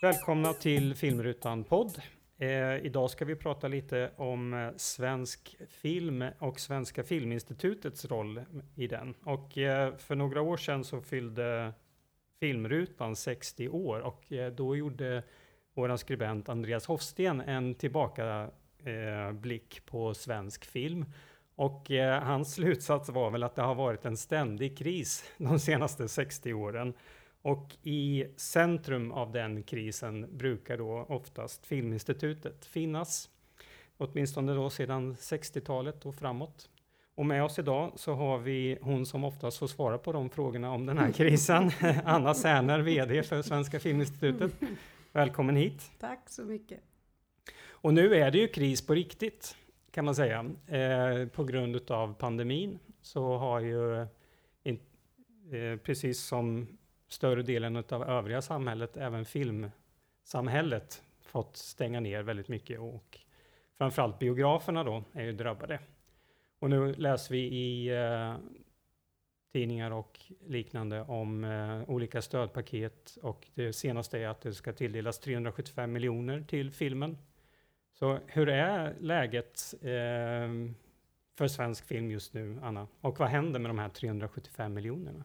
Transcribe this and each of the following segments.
Välkomna till Filmrutan podd. Eh, idag ska vi prata lite om eh, svensk film och Svenska Filminstitutets roll i den. Och eh, för några år sedan så fyllde Filmrutan 60 år och eh, då gjorde vår skribent Andreas Hofsten en tillbakablick eh, på svensk film. Och eh, hans slutsats var väl att det har varit en ständig kris de senaste 60 åren. Och i centrum av den krisen brukar då oftast Filminstitutet finnas. Åtminstone då sedan 60-talet och framåt. Och med oss idag så har vi hon som oftast får svara på de frågorna om den här krisen, Anna Särner, VD för Svenska Filminstitutet. Välkommen hit! Tack så mycket! Och nu är det ju kris på riktigt kan man säga. Eh, på grund av pandemin så har ju, in, eh, precis som större delen av övriga samhället, även filmsamhället, fått stänga ner väldigt mycket och framförallt biograferna då är ju drabbade. Och nu läser vi i eh, tidningar och liknande om eh, olika stödpaket och det senaste är att det ska tilldelas 375 miljoner till filmen. Så hur är läget eh, för svensk film just nu, Anna? Och vad händer med de här 375 miljonerna?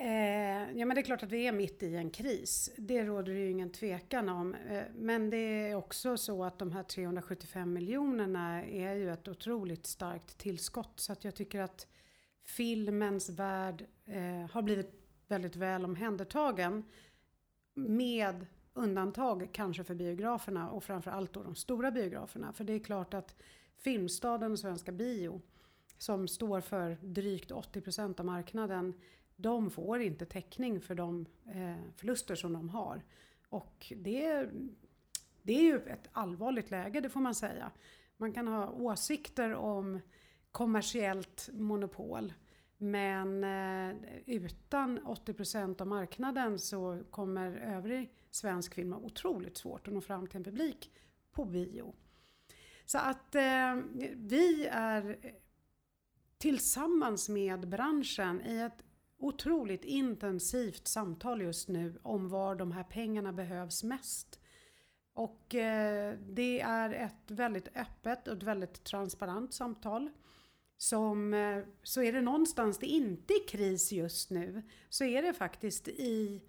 Eh, ja, men det är klart att vi är mitt i en kris. Det råder det ju ingen tvekan om. Eh, men det är också så att de här 375 miljonerna är ju ett otroligt starkt tillskott. Så att jag tycker att filmens värld eh, har blivit väldigt väl omhändertagen. Med undantag kanske för biograferna och framförallt då de stora biograferna. För det är klart att Filmstaden och Svenska Bio som står för drygt 80% av marknaden de får inte täckning för de eh, förluster som de har. Och det, det är ju ett allvarligt läge, det får man säga. Man kan ha åsikter om kommersiellt monopol. Men eh, utan 80% av marknaden så kommer övrig svensk film ha otroligt svårt att nå fram till en publik på bio. Så att eh, vi är tillsammans med branschen i ett otroligt intensivt samtal just nu om var de här pengarna behövs mest. Och eh, det är ett väldigt öppet och ett väldigt transparent samtal. Som, eh, så är det någonstans det inte är kris just nu så är det faktiskt i,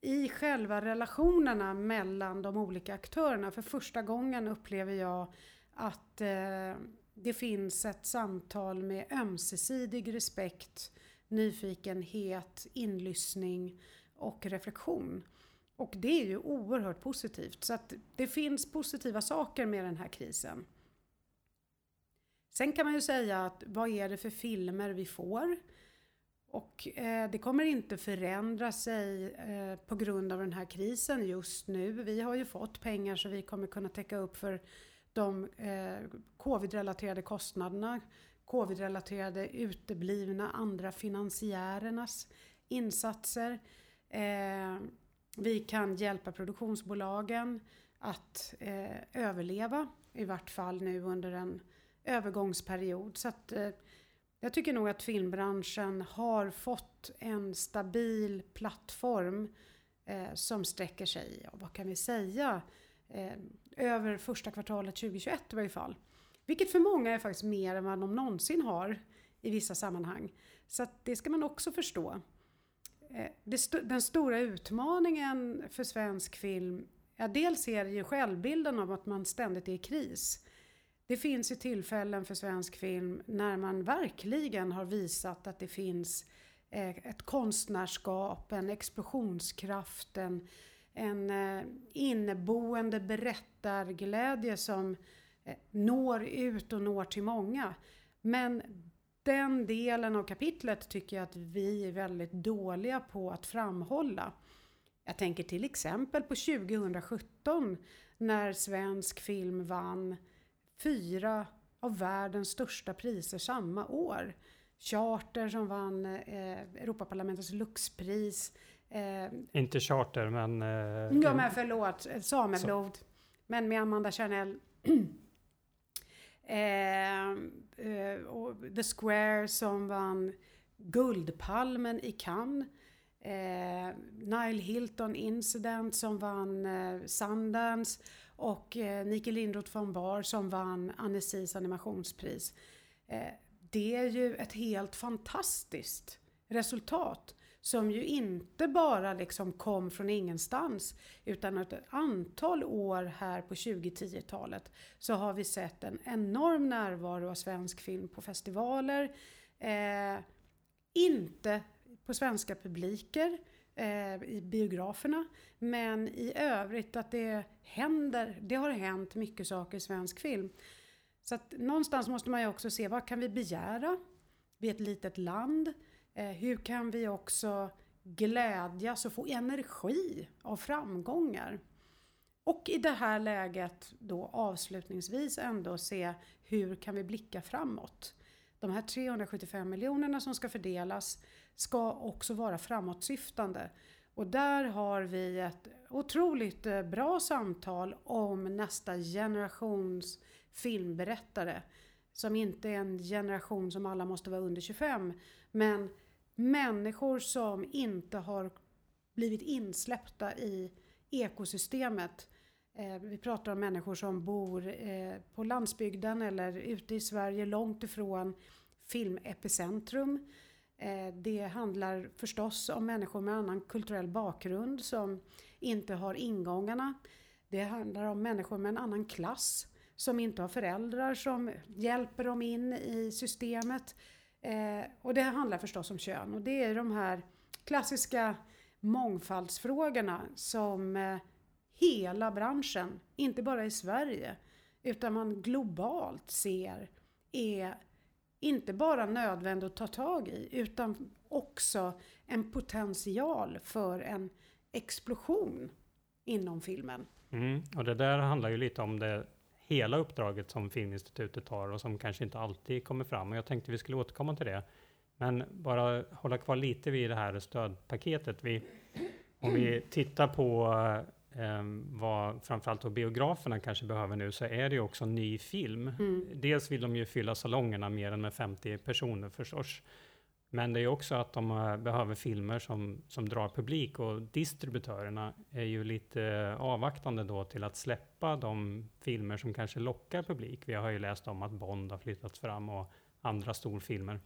i själva relationerna mellan de olika aktörerna. För första gången upplever jag att eh, det finns ett samtal med ömsesidig respekt nyfikenhet, inlyssning och reflektion. Och det är ju oerhört positivt. Så att det finns positiva saker med den här krisen. Sen kan man ju säga att vad är det för filmer vi får? Och eh, det kommer inte förändra sig eh, på grund av den här krisen just nu. Vi har ju fått pengar så vi kommer kunna täcka upp för de eh, covid-relaterade kostnaderna covid-relaterade uteblivna andra finansiärernas insatser. Eh, vi kan hjälpa produktionsbolagen att eh, överleva, i vart fall nu under en övergångsperiod. Så att, eh, jag tycker nog att filmbranschen har fått en stabil plattform eh, som sträcker sig, ja, vad kan vi säga, eh, över första kvartalet 2021 i varje fall. Vilket för många är faktiskt mer än vad de någonsin har i vissa sammanhang. Så det ska man också förstå. Eh, den stora utmaningen för svensk film, ja dels är det ju självbilden av att man ständigt är i kris. Det finns ju tillfällen för svensk film när man verkligen har visat att det finns eh, ett konstnärskap, en explosionskraft, en, en inneboende berättarglädje som når ut och når till många. Men den delen av kapitlet tycker jag att vi är väldigt dåliga på att framhålla. Jag tänker till exempel på 2017 när svensk film vann fyra av världens största priser samma år. Charter som vann eh, Europaparlamentets Luxpris. Eh, Inte Charter men... Eh, ja men förlåt, Sameblod. Så. Men med Amanda Chanel Eh, eh, och The Square som vann Guldpalmen i Cannes. eh, Nile Hilton Incident som vann eh, Sundance och eh, Nike Lindroth von Bar som vann Annecies animationspris. Eh, det är ju ett helt fantastiskt resultat som ju inte bara liksom kom från ingenstans utan ett antal år här på 2010-talet så har vi sett en enorm närvaro av svensk film på festivaler. Eh, inte på svenska publiker eh, i biograferna men i övrigt att det händer, det har hänt mycket saker i svensk film. Så att någonstans måste man ju också se vad kan vi begära? Vi är ett litet land. Eh, hur kan vi också glädjas och få energi av framgångar? Och i det här läget då avslutningsvis ändå se hur kan vi blicka framåt? De här 375 miljonerna som ska fördelas ska också vara framåtsyftande. Och där har vi ett otroligt eh, bra samtal om nästa generations filmberättare. Som inte är en generation som alla måste vara under 25. Men människor som inte har blivit insläppta i ekosystemet. Eh, vi pratar om människor som bor eh, på landsbygden eller ute i Sverige långt ifrån filmepicentrum. Eh, det handlar förstås om människor med annan kulturell bakgrund som inte har ingångarna. Det handlar om människor med en annan klass som inte har föräldrar som hjälper dem in i systemet. Eh, och det handlar förstås om kön och det är de här klassiska mångfaldsfrågorna som eh, hela branschen, inte bara i Sverige, utan man globalt ser är inte bara nödvändigt att ta tag i utan också en potential för en explosion inom filmen. Mm, och det där handlar ju lite om det hela uppdraget som Filminstitutet har och som kanske inte alltid kommer fram. Och jag tänkte vi skulle återkomma till det. Men bara hålla kvar lite vid det här stödpaketet. Vi, om vi tittar på eh, vad framförallt biograferna kanske behöver nu så är det ju också ny film. Mm. Dels vill de ju fylla salongerna mer än med 50 personer förstås. Men det är också att de eh, behöver filmer som, som drar publik och distributörerna är ju lite eh, avvaktande då till att släppa de filmer som kanske lockar publik. Vi har ju läst om att Bond har flyttats fram och andra storfilmer.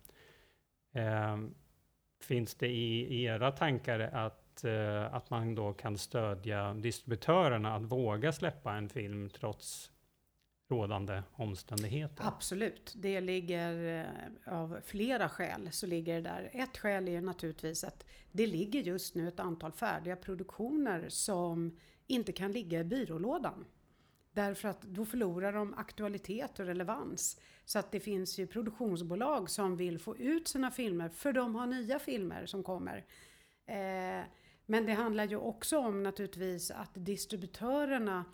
Eh, finns det i era tankar att, eh, att man då kan stödja distributörerna att våga släppa en film trots rådande omständigheter? Absolut, det ligger eh, av flera skäl så ligger det där. Ett skäl är naturligtvis att det ligger just nu ett antal färdiga produktioner som inte kan ligga i byrålådan. Därför att då förlorar de aktualitet och relevans. Så att det finns ju produktionsbolag som vill få ut sina filmer för de har nya filmer som kommer. Eh, men det handlar ju också om naturligtvis att distributörerna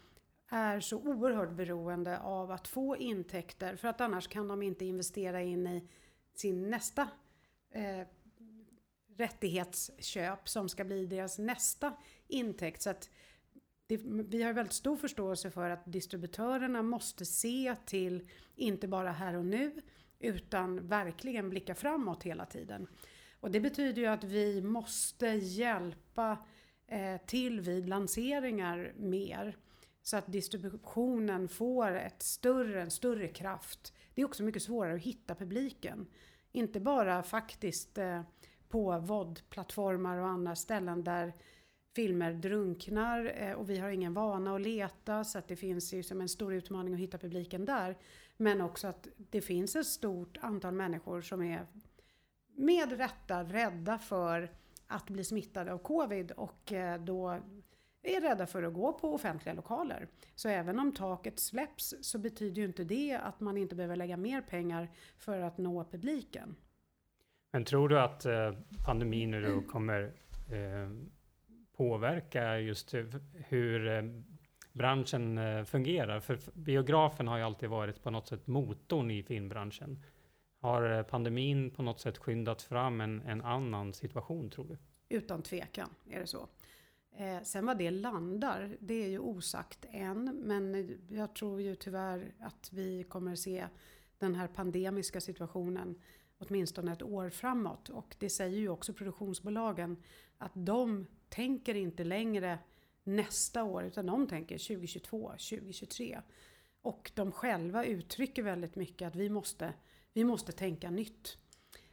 är så oerhört beroende av att få intäkter för att annars kan de inte investera in i sin nästa eh, rättighetsköp som ska bli deras nästa intäkt. Så att det, vi har väldigt stor förståelse för att distributörerna måste se till, inte bara här och nu, utan verkligen blicka framåt hela tiden. Och det betyder ju att vi måste hjälpa eh, till vid lanseringar mer. Så att distributionen får ett större, en större kraft. Det är också mycket svårare att hitta publiken. Inte bara faktiskt eh, på VOD-plattformar och andra ställen där filmer drunknar eh, och vi har ingen vana att leta så att det finns ju som en stor utmaning att hitta publiken där. Men också att det finns ett stort antal människor som är med rätta rädda för att bli smittade av covid och eh, då är rädda för att gå på offentliga lokaler. Så även om taket släpps så betyder ju inte det att man inte behöver lägga mer pengar för att nå publiken. Men tror du att eh, pandemin nu då kommer eh, påverka just hur eh, branschen fungerar? För biografen har ju alltid varit på något sätt motorn i filmbranschen. Har pandemin på något sätt skyndat fram en, en annan situation tror du? Utan tvekan är det så. Eh, sen vad det landar, det är ju osagt än. Men jag tror ju tyvärr att vi kommer se den här pandemiska situationen åtminstone ett år framåt. Och det säger ju också produktionsbolagen att de tänker inte längre nästa år utan de tänker 2022, 2023. Och de själva uttrycker väldigt mycket att vi måste, vi måste tänka nytt.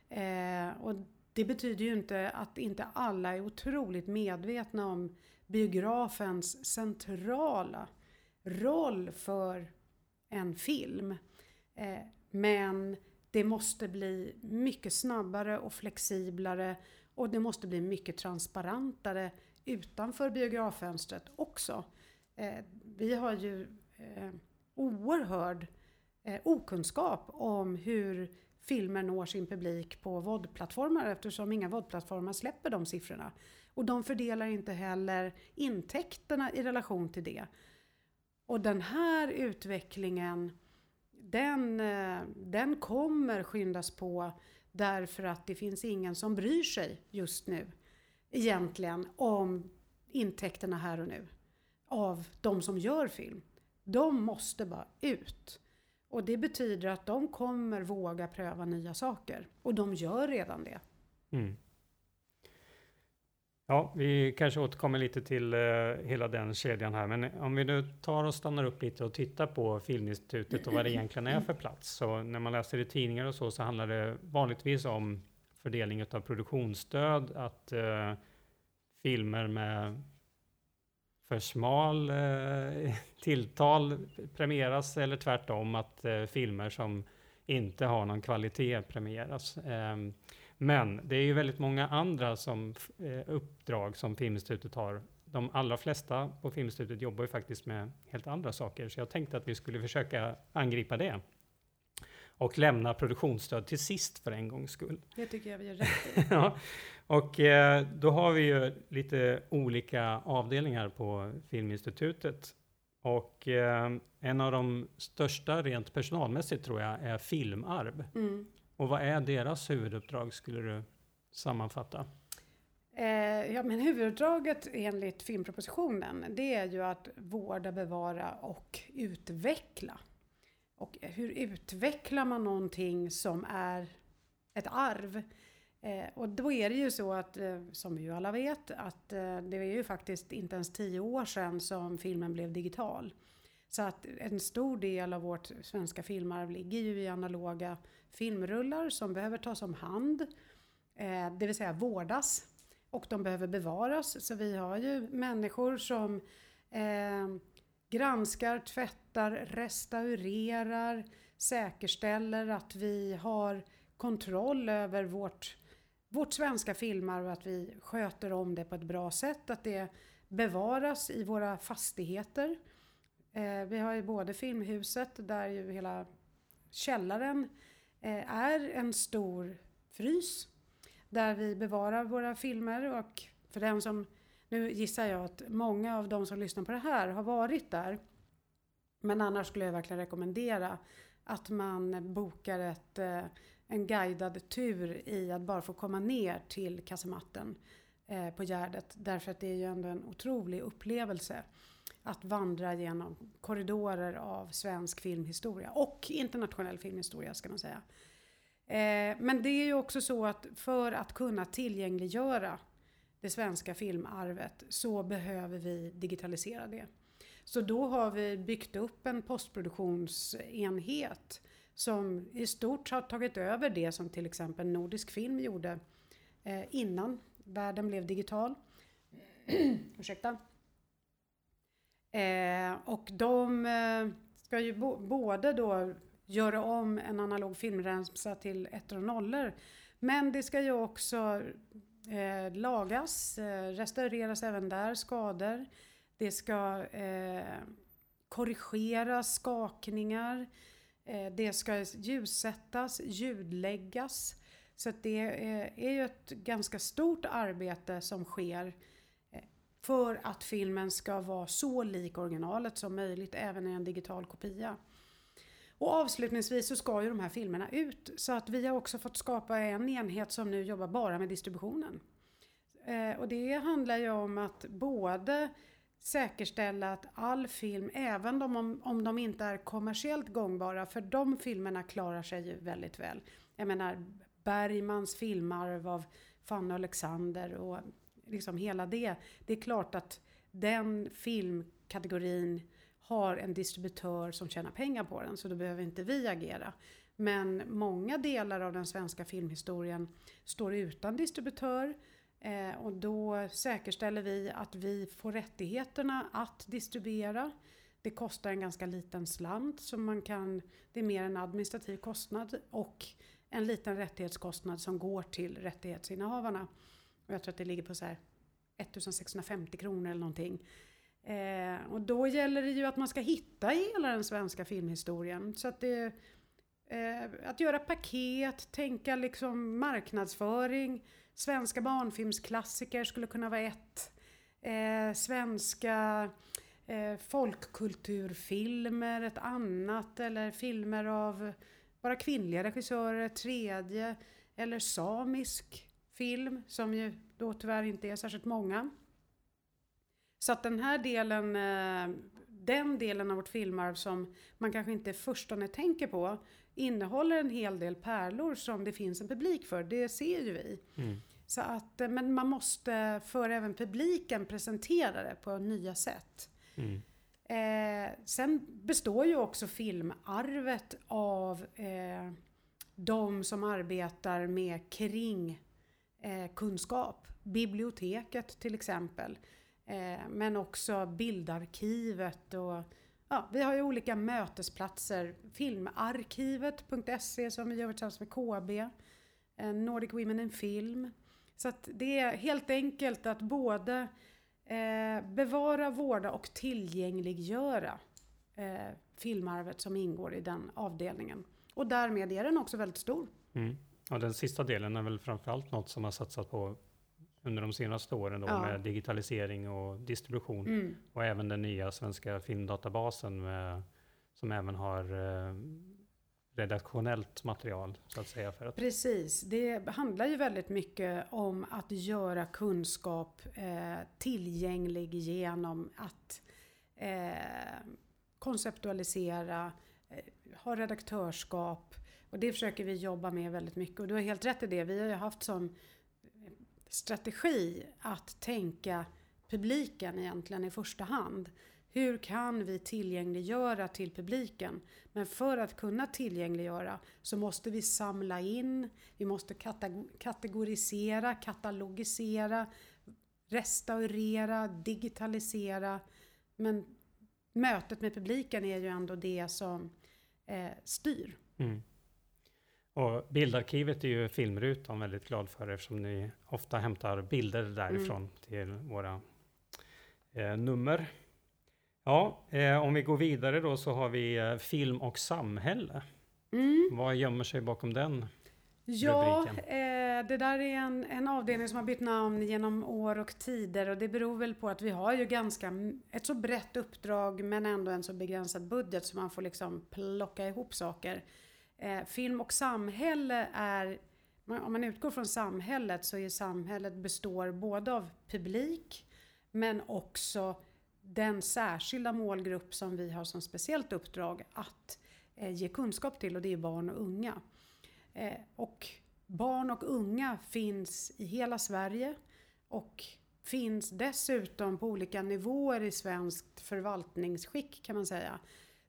Eh, och det betyder ju inte att inte alla är otroligt medvetna om biografens centrala roll för en film. Eh, men det måste bli mycket snabbare och flexiblare och det måste bli mycket transparentare utanför biograffönstret också. Eh, vi har ju eh, oerhörd okunskap om hur filmer når sin publik på VOD-plattformar eftersom inga VOD-plattformar släpper de siffrorna. Och de fördelar inte heller intäkterna i relation till det. Och den här utvecklingen den, eh, den kommer skyndas på därför att det finns ingen som bryr sig just nu egentligen om intäkterna här och nu av de som gör film. De måste bara ut. Och det betyder att de kommer våga pröva nya saker. Och de gör redan det. Mm. Ja, vi kanske återkommer lite till eh, hela den kedjan här, men om vi nu tar och stannar upp lite och tittar på Filminstitutet och vad det egentligen är för plats. Så när man läser i tidningar och så, så handlar det vanligtvis om fördelning av produktionsstöd, att eh, filmer med för smal eh, tilltal premieras, eller tvärtom att eh, filmer som inte har någon kvalitet premieras. Eh, men det är ju väldigt många andra som, eh, uppdrag som Filminstitutet har. De allra flesta på Filminstitutet jobbar ju faktiskt med helt andra saker, så jag tänkte att vi skulle försöka angripa det. Och lämna produktionsstöd till sist för en gångs skull. Det tycker jag vi gör rätt i. ja. Och eh, då har vi ju lite olika avdelningar på Filminstitutet. Och eh, en av de största rent personalmässigt tror jag är filmarv. Mm. Och vad är deras huvuduppdrag skulle du sammanfatta? Eh, ja, men huvuduppdraget enligt filmpropositionen det är ju att vårda, bevara och utveckla. Och hur utvecklar man någonting som är ett arv? Eh, och då är det ju så att, eh, som vi ju alla vet, att eh, det är ju faktiskt inte ens tio år sedan som filmen blev digital. Så att en stor del av vårt svenska filmarv ligger ju i analoga filmrullar som behöver tas om hand, eh, det vill säga vårdas. Och de behöver bevaras. Så vi har ju människor som eh, granskar, tvättar, restaurerar, säkerställer att vi har kontroll över vårt, vårt svenska filmarv och att vi sköter om det på ett bra sätt. Att det bevaras i våra fastigheter. Eh, vi har ju både Filmhuset där ju hela källaren eh, är en stor frys där vi bevarar våra filmer och för den som, nu gissar jag att många av de som lyssnar på det här har varit där. Men annars skulle jag verkligen rekommendera att man bokar ett, eh, en guidad tur i att bara få komma ner till kasematten eh, på Gärdet. Därför att det är ju ändå en otrolig upplevelse att vandra genom korridorer av svensk filmhistoria och internationell filmhistoria ska man säga. Eh, men det är ju också så att för att kunna tillgängliggöra det svenska filmarvet så behöver vi digitalisera det. Så då har vi byggt upp en postproduktionsenhet som i stort har tagit över det som till exempel Nordisk Film gjorde eh, innan världen blev digital. Ursäkta. Eh, och de eh, ska ju bo, både då göra om en analog filmremsa till ettor och nollor. Men det ska ju också eh, lagas, eh, restaureras även där, skador. Det ska eh, korrigeras, skakningar. Eh, det ska ljussättas, ljudläggas. Så det eh, är ju ett ganska stort arbete som sker eh, för att filmen ska vara så lik originalet som möjligt även i en digital kopia. Och avslutningsvis så ska ju de här filmerna ut så att vi har också fått skapa en enhet som nu jobbar bara med distributionen. Eh, och det handlar ju om att både säkerställa att all film, även de, om, om de inte är kommersiellt gångbara, för de filmerna klarar sig ju väldigt väl. Jag menar, Bergmans filmarv av Fanny och Alexander och liksom hela det. Det är klart att den filmkategorin har en distributör som tjänar pengar på den så då behöver inte vi agera. Men många delar av den svenska filmhistorien står utan distributör eh, och då säkerställer vi att vi får rättigheterna att distribuera. Det kostar en ganska liten slant så man kan, det är mer en administrativ kostnad och en liten rättighetskostnad som går till rättighetsinnehavarna. Och jag tror att det ligger på så här 1650 kronor eller någonting. Eh, och då gäller det ju att man ska hitta hela den svenska filmhistorien. Så att det Eh, att göra paket, tänka liksom marknadsföring. Svenska barnfilmsklassiker skulle kunna vara ett. Eh, svenska eh, folkkulturfilmer ett annat. Eller filmer av bara kvinnliga regissörer ett tredje. Eller samisk film som ju då tyvärr inte är särskilt många. Så att den här delen, eh, den delen av vårt filmarv som man kanske inte förstone tänker på innehåller en hel del pärlor som det finns en publik för. Det ser ju vi. Mm. Så att, eh, men man måste för även publiken presentera det på nya sätt. Mm. Eh, sen består ju också filmarvet av eh, de som arbetar med kring eh, kunskap. Biblioteket till exempel. Eh, men också bildarkivet och Ja, vi har ju olika mötesplatser. Filmarkivet.se som vi gör tillsammans med KB. Eh, Nordic Women in Film. Så att det är helt enkelt att både eh, bevara, vårda och tillgängliggöra filmarvet som ingår i den avdelningen. Och därmed är den också väldigt stor. Mm. Och den sista delen är väl framförallt något som har satsat på under de senaste åren då, ja. med digitalisering och distribution. Mm. Och även den nya svenska filmdatabasen med, som även har eh, redaktionellt material så att säga. För att... Precis, det handlar ju väldigt mycket om att göra kunskap eh, tillgänglig genom att eh, konceptualisera, eh, ha redaktörskap och det försöker vi jobba med väldigt mycket och du har helt rätt i det. Vi har ju haft som strategi att tänka publiken egentligen i första hand. Hur kan vi tillgängliggöra till publiken? Men för att kunna tillgängliggöra så måste vi samla in, vi måste kategorisera, katalogisera, restaurera, digitalisera. Men mötet med publiken är ju ändå det som eh, styr. Mm. Och bildarkivet är ju Filmrutan väldigt glad för eftersom ni ofta hämtar bilder därifrån mm. till våra eh, nummer. Ja, eh, om vi går vidare då så har vi eh, film och samhälle. Mm. Vad gömmer sig bakom den Ja, eh, det där är en, en avdelning som har bytt namn genom år och tider och det beror väl på att vi har ju ganska ett så brett uppdrag men ändå en så begränsad budget så man får liksom plocka ihop saker. Eh, film och samhälle är, om man utgår från samhället så är samhället består både av publik men också den särskilda målgrupp som vi har som speciellt uppdrag att eh, ge kunskap till och det är barn och unga. Eh, och barn och unga finns i hela Sverige och finns dessutom på olika nivåer i svenskt förvaltningsskick kan man säga.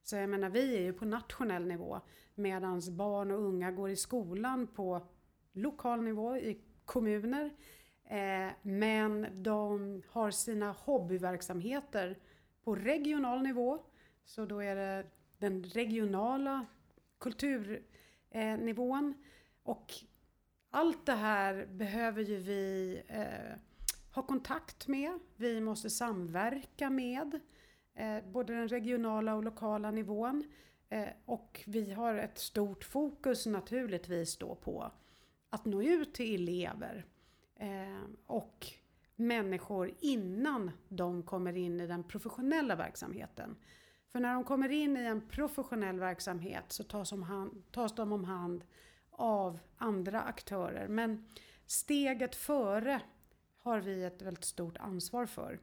Så jag menar, vi är ju på nationell nivå medan barn och unga går i skolan på lokal nivå i kommuner. Eh, men de har sina hobbyverksamheter på regional nivå. Så då är det den regionala kulturnivån. Eh, och allt det här behöver ju vi eh, ha kontakt med. Vi måste samverka med eh, både den regionala och lokala nivån. Eh, och vi har ett stort fokus naturligtvis då på att nå ut till elever eh, och människor innan de kommer in i den professionella verksamheten. För när de kommer in i en professionell verksamhet så tas, om hand, tas de om hand av andra aktörer. Men steget före har vi ett väldigt stort ansvar för.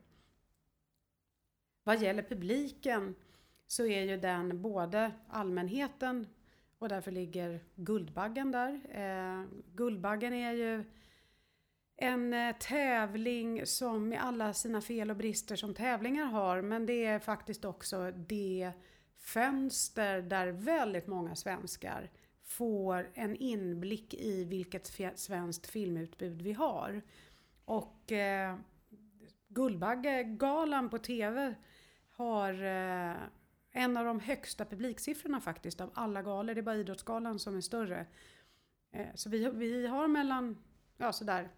Vad gäller publiken så är ju den både allmänheten och därför ligger Guldbaggen där. Eh, Guldbaggen är ju en eh, tävling som med alla sina fel och brister som tävlingar har, men det är faktiskt också det fönster där väldigt många svenskar får en inblick i vilket svenskt filmutbud vi har. Och eh, Guldbaggegalan på TV har eh, en av de högsta publiksiffrorna faktiskt av alla galor. Det är bara Idrottsgalan som är större. Eh, så vi, vi har mellan, ja sådär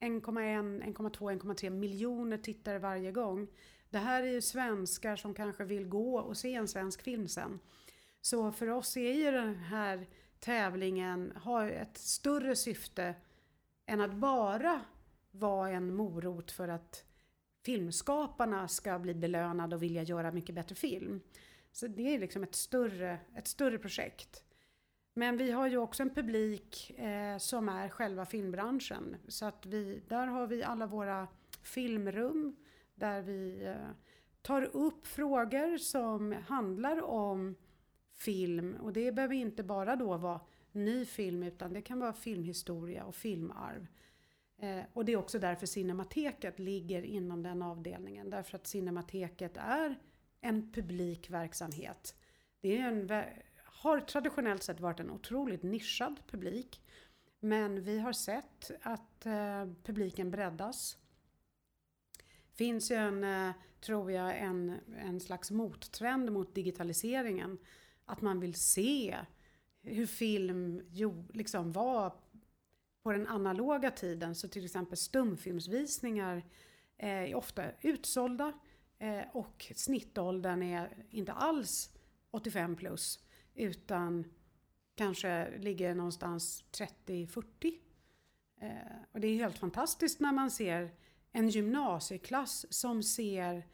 1,1, 1,2, 1,3 miljoner tittare varje gång. Det här är ju svenskar som kanske vill gå och se en svensk film sen. Så för oss är ju den här tävlingen, har ett större syfte än att bara vara en morot för att filmskaparna ska bli belönade och vilja göra mycket bättre film. Så det är liksom ett större, ett större projekt. Men vi har ju också en publik eh, som är själva filmbranschen. Så att vi, där har vi alla våra filmrum där vi eh, tar upp frågor som handlar om film. Och det behöver inte bara då vara ny film utan det kan vara filmhistoria och filmarv. Eh, och det är också därför Cinemateket ligger inom den avdelningen. Därför att Cinemateket är en publik verksamhet. Det är en, har traditionellt sett varit en otroligt nischad publik. Men vi har sett att eh, publiken breddas. finns ju en, eh, tror jag, en, en slags mottrend mot digitaliseringen. Att man vill se hur film jo, liksom var på den analoga tiden. Så till exempel stumfilmsvisningar eh, är ofta utsålda eh, och snittåldern är inte alls 85 plus utan kanske ligger någonstans 30-40. Eh, och det är helt fantastiskt när man ser en gymnasieklass som ser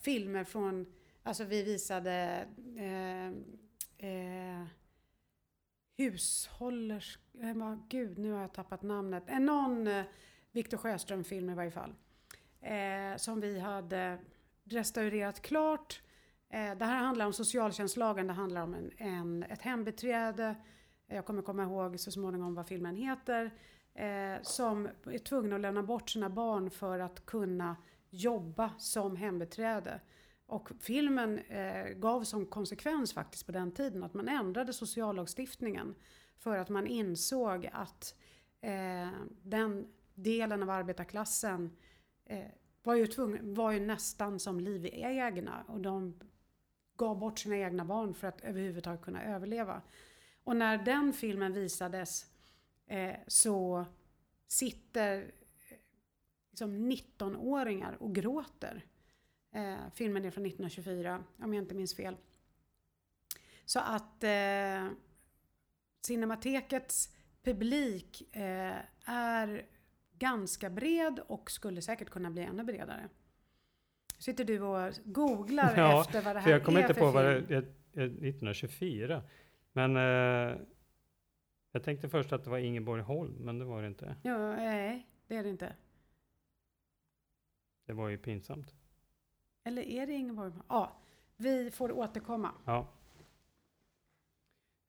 filmer från, alltså vi visade eh, eh, hushållers... Eh, gud, nu har jag tappat namnet. Eh, någon eh, Victor Sjöström-film i varje fall. Eh, som vi hade restaurerat klart. Eh, det här handlar om socialtjänstlagen. Det handlar om en, en, ett hembiträde. Eh, jag kommer komma ihåg så småningom vad filmen heter. Eh, som är tvungna att lämna bort sina barn för att kunna jobba som hembiträde. Och filmen eh, gav som konsekvens faktiskt på den tiden att man ändrade sociallagstiftningen för att man insåg att eh, den delen av arbetarklassen eh, var, ju tvungen, var ju nästan som livegna och de gav bort sina egna barn för att överhuvudtaget kunna överleva. Och när den filmen visades eh, så sitter eh, liksom 19-åringar och gråter Eh, filmen är från 1924, om jag inte minns fel. Så att eh, Cinematekets publik eh, är ganska bred och skulle säkert kunna bli ännu bredare. Sitter du och googlar ja, efter vad det här för jag kommer är inte för på film? vad det är, 1924. Men eh, jag tänkte först att det var Ingeborg Holm, men det var det inte. Ja, nej, det är det inte. Det var ju pinsamt. Eller är det Ingeborg? Ja, vi får återkomma. Ja.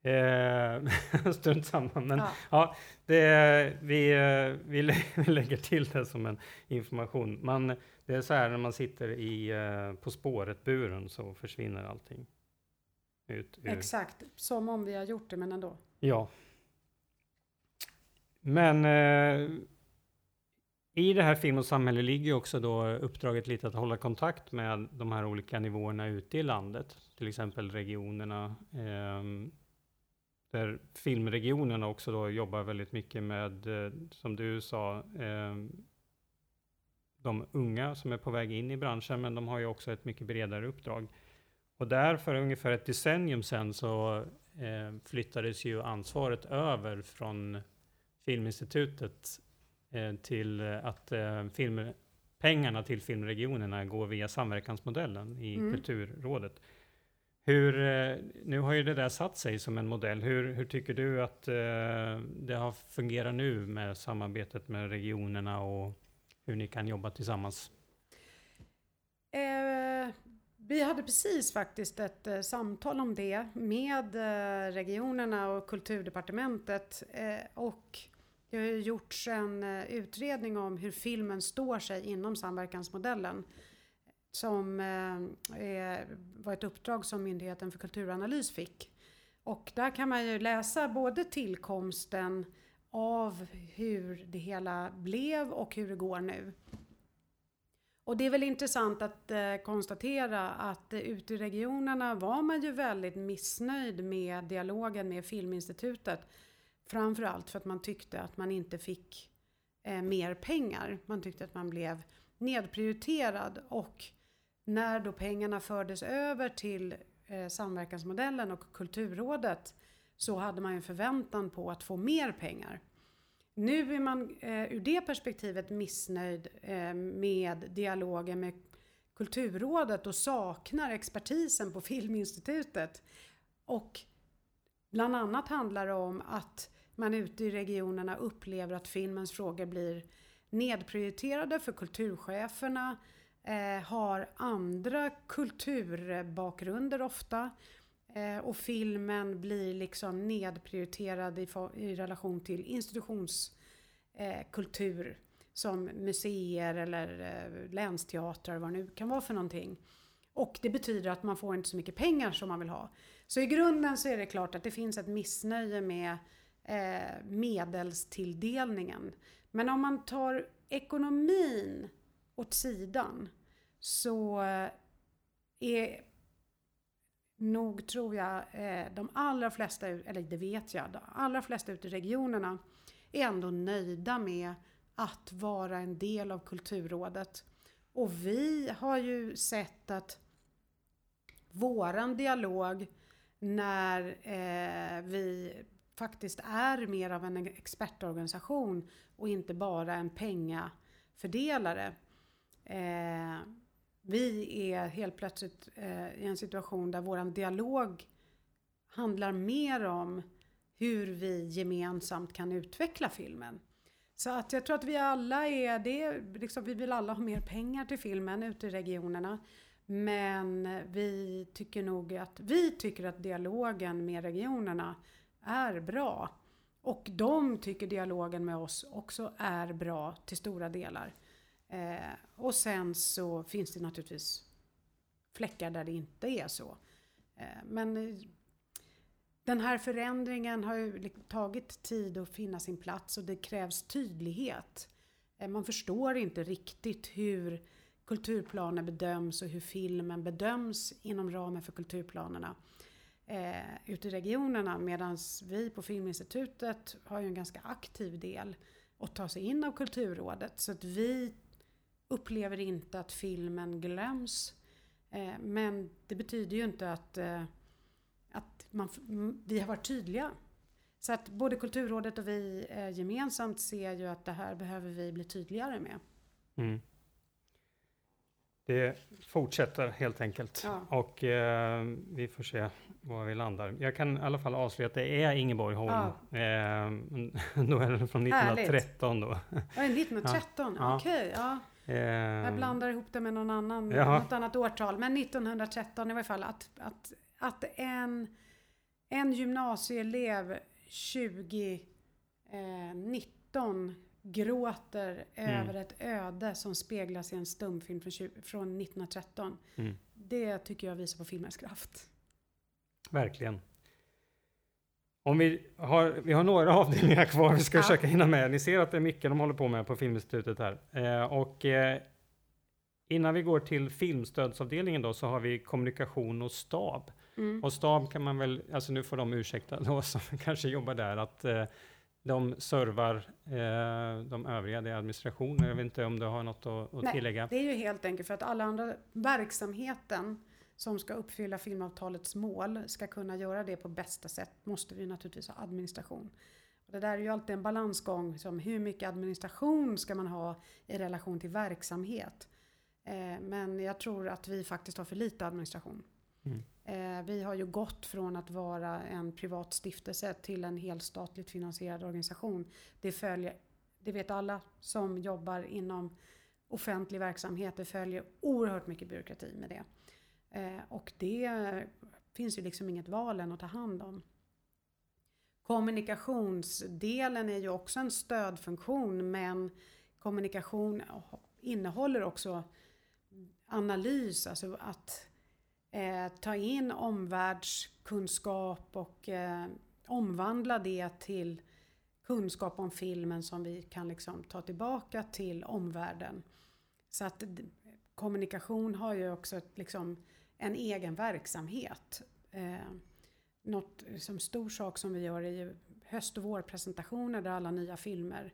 Eh, strunt samma. Men ja. ja det, vi, vi, lägger till det som en information. Man, det är så här när man sitter i eh, På spåret-buren så försvinner allting. Ut ur. Exakt, som om vi har gjort det men ändå. Ja. Men eh, i det här Film och samhälle ligger också då uppdraget lite att hålla kontakt med de här olika nivåerna ute i landet, till exempel regionerna. Eh, där filmregionerna också då jobbar väldigt mycket med, eh, som du sa, eh, de unga som är på väg in i branschen, men de har ju också ett mycket bredare uppdrag. Och där för ungefär ett decennium sedan så eh, flyttades ju ansvaret över från Filminstitutet till eh, att eh, film, pengarna till filmregionerna går via samverkansmodellen i mm. Kulturrådet. Hur, nu har ju det där satt sig som en modell. Hur, hur tycker du att det har fungerat nu med samarbetet med regionerna och hur ni kan jobba tillsammans? Eh, Vi hade precis faktiskt ett eh, samtal om det med eh, regionerna och kulturdepartementet eh, och det har gjorts en eh, utredning om hur filmen står sig inom samverkansmodellen som eh, var ett uppdrag som Myndigheten för kulturanalys fick. Och där kan man ju läsa både tillkomsten av hur det hela blev och hur det går nu. Och det är väl intressant att eh, konstatera att eh, ute i regionerna var man ju väldigt missnöjd med dialogen med Filminstitutet. Framförallt för att man tyckte att man inte fick eh, mer pengar. Man tyckte att man blev nedprioriterad och när då pengarna fördes över till eh, samverkansmodellen och Kulturrådet så hade man ju förväntan på att få mer pengar. Nu är man eh, ur det perspektivet missnöjd eh, med dialogen med Kulturrådet och saknar expertisen på Filminstitutet. Och bland annat handlar det om att man ute i regionerna upplever att filmens frågor blir nedprioriterade för kulturcheferna eh, har andra kulturbakgrunder ofta. Eh, och filmen blir liksom nedprioriterad i, i relation till institutionskultur. Eh, som museer eller eh, länsteatrar, vad det nu kan vara för någonting. Och det betyder att man får inte så mycket pengar som man vill ha. Så i grunden så är det klart att det finns ett missnöje med eh, medelstilldelningen. Men om man tar ekonomin åt sidan så eh, är nog tror jag eh, de allra flesta, eller det vet jag, de allra flesta ute i regionerna är ändå nöjda med att vara en del av Kulturrådet. Och vi har ju sett att våran dialog när eh, vi faktiskt är mer av en expertorganisation och inte bara en pengafördelare. Eh, vi är helt plötsligt eh, i en situation där våran dialog handlar mer om hur vi gemensamt kan utveckla filmen. Så att jag tror att vi alla är det, liksom, vi vill alla ha mer pengar till filmen ute i regionerna. Men vi tycker nog att, vi tycker att dialogen med regionerna är bra. Och de tycker dialogen med oss också är bra till stora delar. Eh, och sen så finns det naturligtvis fläckar där det inte är så. Eh, men eh, den här förändringen har ju tagit tid att finna sin plats och det krävs tydlighet. Eh, man förstår inte riktigt hur kulturplaner bedöms och hur filmen bedöms inom ramen för kulturplanerna eh, ute i regionerna medan vi på Filminstitutet har ju en ganska aktiv del att ta sig in av Kulturrådet. Så att vi upplever inte att filmen glöms. Eh, men det betyder ju inte att, eh, att man, vi har varit tydliga. Så att både Kulturrådet och vi eh, gemensamt ser ju att det här behöver vi bli tydligare med. Mm. Det fortsätter helt enkelt. Ja. Och eh, vi får se var vi landar. Jag kan i alla fall avslöja att det är Ingeborg Holm. Ja. Eh, då är den från 1913 Härligt. då. Ja, 1913, ja. okej. Ja. Eh, jag blandar ihop det med någon annan, ja. något annat årtal. Men 1913 i varje fall. Att, att, att en, en gymnasieelev 2019 eh, gråter mm. över ett öde som speglas i en stumfilm från, från 1913. Mm. Det tycker jag visar på filmens kraft. Verkligen. Om vi har, vi har några avdelningar kvar vi ska ja. försöka hinna med. Ni ser att det är mycket de håller på med på Filminstitutet här. Eh, och eh, innan vi går till filmstödsavdelningen då så har vi kommunikation och stab. Mm. Och stab kan man väl, alltså nu får de ursäkta då som kanske jobbar där, att eh, de servar eh, de övriga, det är administration. Jag vet inte om du har något att, att Nej, tillägga? det är ju helt enkelt för att alla andra verksamheten som ska uppfylla filmavtalets mål ska kunna göra det på bästa sätt måste vi naturligtvis ha administration. Och det där är ju alltid en balansgång som hur mycket administration ska man ha i relation till verksamhet. Eh, men jag tror att vi faktiskt har för lite administration. Mm. Eh, vi har ju gått från att vara en privat stiftelse till en helstatligt finansierad organisation. Det följer, det vet alla som jobbar inom offentlig verksamhet, det följer oerhört mycket byråkrati med det. Eh, och det finns ju liksom inget val än att ta hand om. Kommunikationsdelen är ju också en stödfunktion men kommunikation innehåller också analys, alltså att eh, ta in omvärldskunskap och eh, omvandla det till kunskap om filmen som vi kan liksom ta tillbaka till omvärlden. Så att kommunikation har ju också ett, liksom, en egen verksamhet. Eh, något som stor sak som vi gör är ju höst och vårpresentationer där alla nya filmer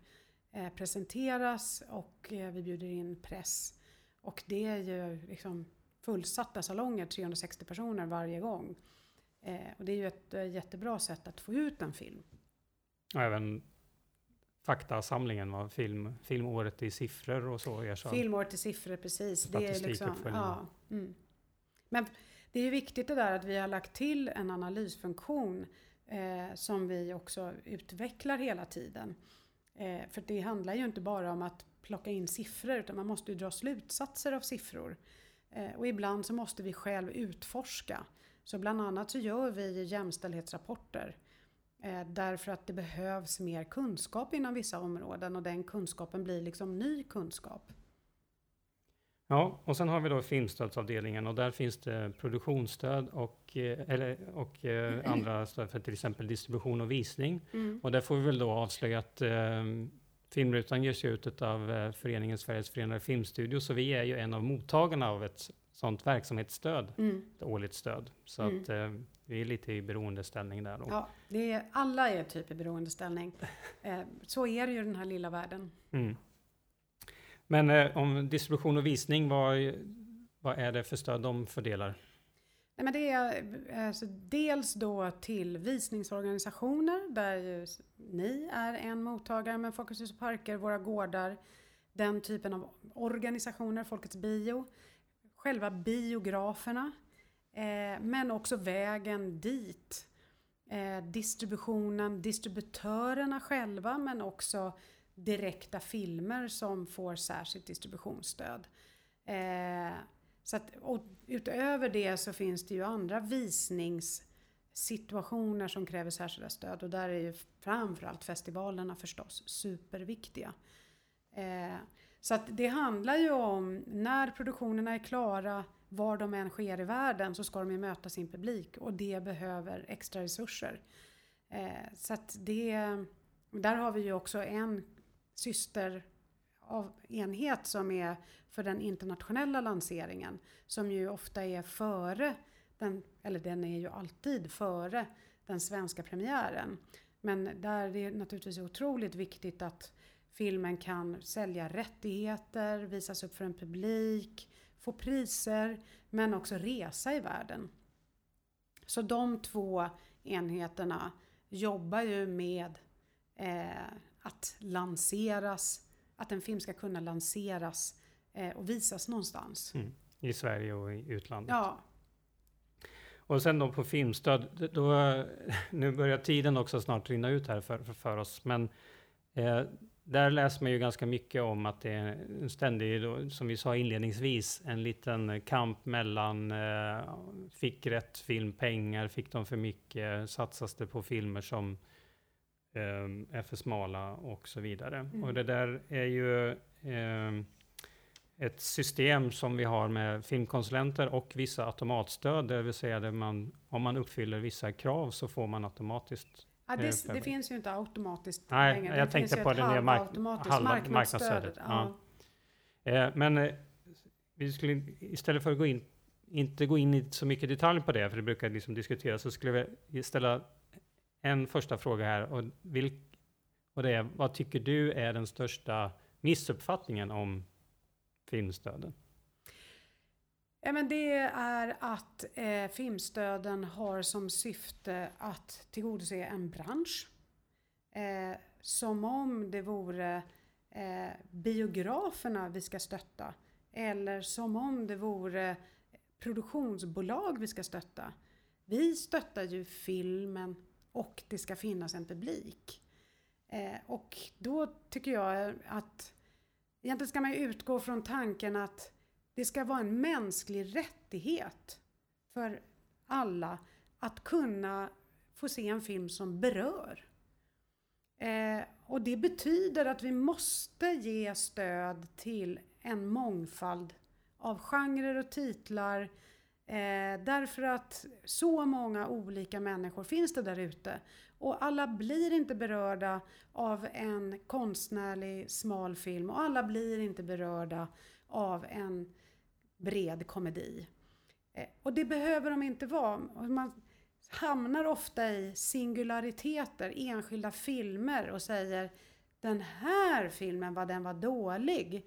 eh, presenteras och eh, vi bjuder in press. Och det är ju liksom fullsatta salonger, 360 personer varje gång. Eh, och det är ju ett eh, jättebra sätt att få ut en film. Och även faktasamlingen, film, filmåret i siffror och så. så filmåret i siffror, precis. Det är liksom, ja, mm. Men det är ju viktigt det där att vi har lagt till en analysfunktion eh, som vi också utvecklar hela tiden. Eh, för det handlar ju inte bara om att plocka in siffror utan man måste ju dra slutsatser av siffror. Eh, och ibland så måste vi själv utforska. Så bland annat så gör vi jämställdhetsrapporter eh, därför att det behövs mer kunskap inom vissa områden och den kunskapen blir liksom ny kunskap. Ja, och sen har vi då filmstödsavdelningen och där finns det produktionsstöd och, eh, eller, och eh, andra stöd för till exempel distribution och visning. Mm. Och där får vi väl då avslöja att eh, Filmrutan ges ut av eh, föreningen Sveriges Förenade Filmstudios, så vi är ju en av mottagarna av ett sånt verksamhetsstöd, mm. ett årligt stöd. Så mm. att eh, vi är lite i beroendeställning där. Då. Ja, det är, alla är typ i beroendeställning. eh, så är det ju i den här lilla världen. Mm. Men eh, om distribution och visning, vad, vad är det för stöd de fördelar? Nej, men det är alltså, dels då till visningsorganisationer där ju ni är en mottagare med Folkets hus och parker, våra gårdar, den typen av organisationer, Folkets bio, själva biograferna, eh, men också vägen dit, eh, distributionen, distributörerna själva, men också direkta filmer som får särskilt distributionsstöd. Eh, så att, och utöver det så finns det ju andra visningssituationer som kräver särskilda stöd och där är ju framförallt festivalerna förstås superviktiga. Eh, så att det handlar ju om när produktionerna är klara, var de än sker i världen så ska de ju möta sin publik och det behöver extra resurser. Eh, så att det, där har vi ju också en syster av enhet som är för den internationella lanseringen som ju ofta är före den, eller den är ju alltid före den svenska premiären. Men där är det naturligtvis otroligt viktigt att filmen kan sälja rättigheter, visas upp för en publik, få priser men också resa i världen. Så de två enheterna jobbar ju med eh, att lanseras att en film ska kunna lanseras eh, och visas någonstans. Mm. I Sverige och i utlandet. Ja. Och sen då på filmstöd, då, nu börjar tiden också snart rinna ut här för, för, för oss, men eh, där läser man ju ganska mycket om att det är en ständig, då, som vi sa inledningsvis, en liten kamp mellan eh, fick rätt film pengar, fick de för mycket, satsas det på filmer som är för smala och så vidare. Mm. Och det där är ju eh, ett system som vi har med filmkonsulenter och vissa automatstöd, det vill säga att man, om man uppfyller vissa krav så får man automatiskt Ja, det, det finns ju inte automatiskt Nej, längre. jag tänkte på det nya mark marknadsstödet. marknadsstödet. Ja. Ja. Eh, men eh, vi skulle istället för att gå in, inte gå in i så mycket detalj på det, för det brukar liksom diskuteras, så skulle vi ställa en första fråga här och, vilk, och det är vad tycker du är den största missuppfattningen om filmstöden? Ja, men det är att eh, filmstöden har som syfte att tillgodose en bransch. Eh, som om det vore eh, biograferna vi ska stötta. Eller som om det vore produktionsbolag vi ska stötta. Vi stöttar ju filmen och det ska finnas en publik. Eh, och då tycker jag att egentligen ska man utgå från tanken att det ska vara en mänsklig rättighet för alla att kunna få se en film som berör. Eh, och det betyder att vi måste ge stöd till en mångfald av genrer och titlar eh, därför att så många olika människor finns det där ute och alla blir inte berörda av en konstnärlig smal film och alla blir inte berörda av en bred komedi. Eh, och det behöver de inte vara. Man hamnar ofta i singulariteter, enskilda filmer och säger den här filmen, vad den var dålig.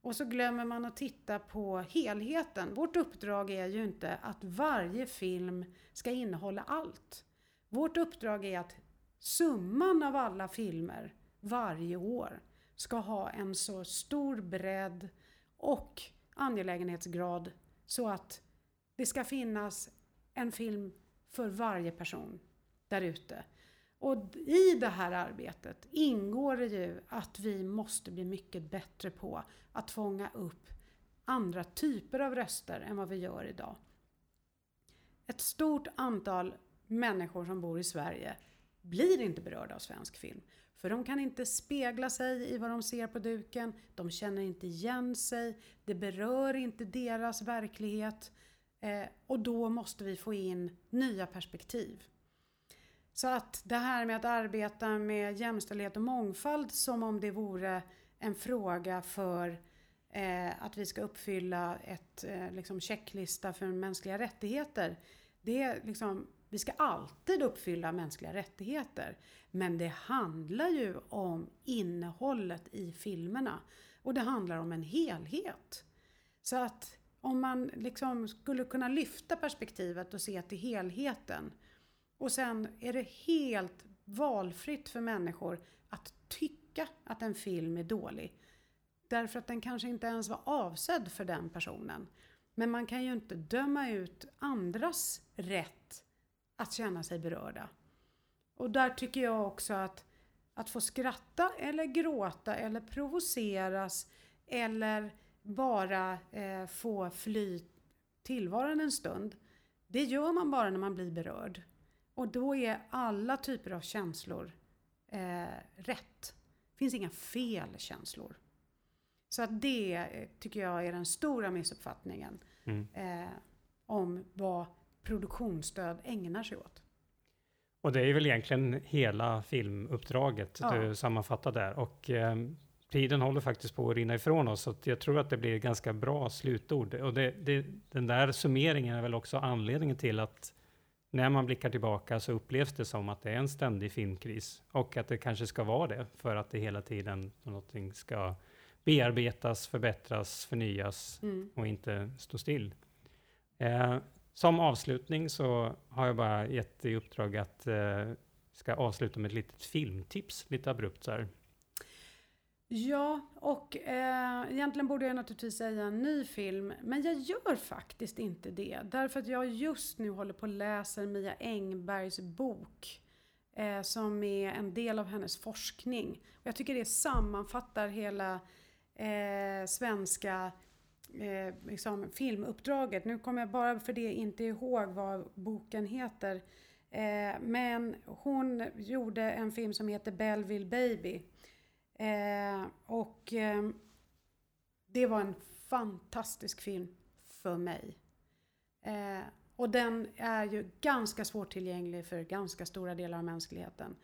Och så glömmer man att titta på helheten. Vårt uppdrag är ju inte att varje film ska innehålla allt. Vårt uppdrag är att summan av alla filmer varje år ska ha en så stor bredd och angelägenhetsgrad så att det ska finnas en film för varje person där ute. Och i det här arbetet ingår det ju att vi måste bli mycket bättre på att fånga upp andra typer av röster än vad vi gör idag. Ett stort antal människor som bor i Sverige blir inte berörda av svensk film. För de kan inte spegla sig i vad de ser på duken, de känner inte igen sig, det berör inte deras verklighet eh, och då måste vi få in nya perspektiv. Så att det här med att arbeta med jämställdhet och mångfald som om det vore en fråga för eh, att vi ska uppfylla ett eh, liksom checklista för mänskliga rättigheter. Det är liksom, vi ska alltid uppfylla mänskliga rättigheter. Men det handlar ju om innehållet i filmerna. Och det handlar om en helhet. Så att om man liksom skulle kunna lyfta perspektivet och se till helheten och sen är det helt valfritt för människor att tycka att en film är dålig. Därför att den kanske inte ens var avsedd för den personen. Men man kan ju inte döma ut andras rätt att känna sig berörda. Och där tycker jag också att att få skratta eller gråta eller provoceras eller bara eh, få fly tillvaron en stund. Det gör man bara när man blir berörd. Och då är alla typer av känslor eh, rätt. Det finns inga fel känslor. Så att det eh, tycker jag är den stora missuppfattningen mm. eh, om vad produktionsstöd ägnar sig åt. Och det är väl egentligen hela filmuppdraget ja. du sammanfattar där. Och eh, tiden håller faktiskt på att rinna ifrån oss, så jag tror att det blir ganska bra slutord. Och det, det, den där summeringen är väl också anledningen till att när man blickar tillbaka så upplevs det som att det är en ständig filmkris och att det kanske ska vara det för att det hela tiden någonting ska bearbetas, förbättras, förnyas mm. och inte stå still. Eh, som avslutning så har jag bara gett i uppdrag att eh, ska avsluta med ett litet filmtips, lite abrupt så här. Ja, och eh, egentligen borde jag naturligtvis säga en ny film, men jag gör faktiskt inte det. Därför att jag just nu håller på att läsa Mia Engbergs bok, eh, som är en del av hennes forskning. Och jag tycker det sammanfattar hela eh, svenska eh, liksom filmuppdraget. Nu kommer jag bara för det inte ihåg vad boken heter. Eh, men hon gjorde en film som heter Belleville Baby Eh, och eh, det var en fantastisk film för mig. Eh, och den är ju ganska svårtillgänglig för ganska stora delar av mänskligheten.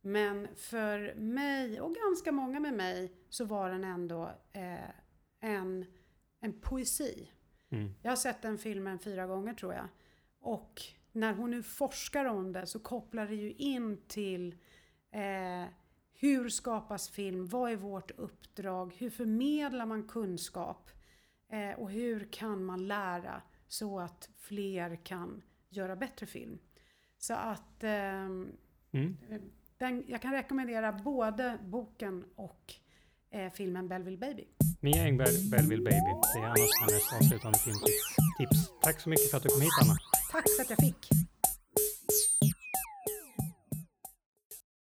Men för mig och ganska många med mig så var den ändå eh, en, en poesi. Mm. Jag har sett den filmen fyra gånger tror jag. Och när hon nu forskar om det så kopplar det ju in till eh, hur skapas film? Vad är vårt uppdrag? Hur förmedlar man kunskap? Eh, och hur kan man lära så att fler kan göra bättre film? Så att eh, mm. den, jag kan rekommendera både boken och eh, filmen Belleville Baby. Mia Engberg, Belleville Baby. Det är Anna Spannes avslutande filmtips. Tack så mycket för att du kom hit Anna. Tack för att jag fick.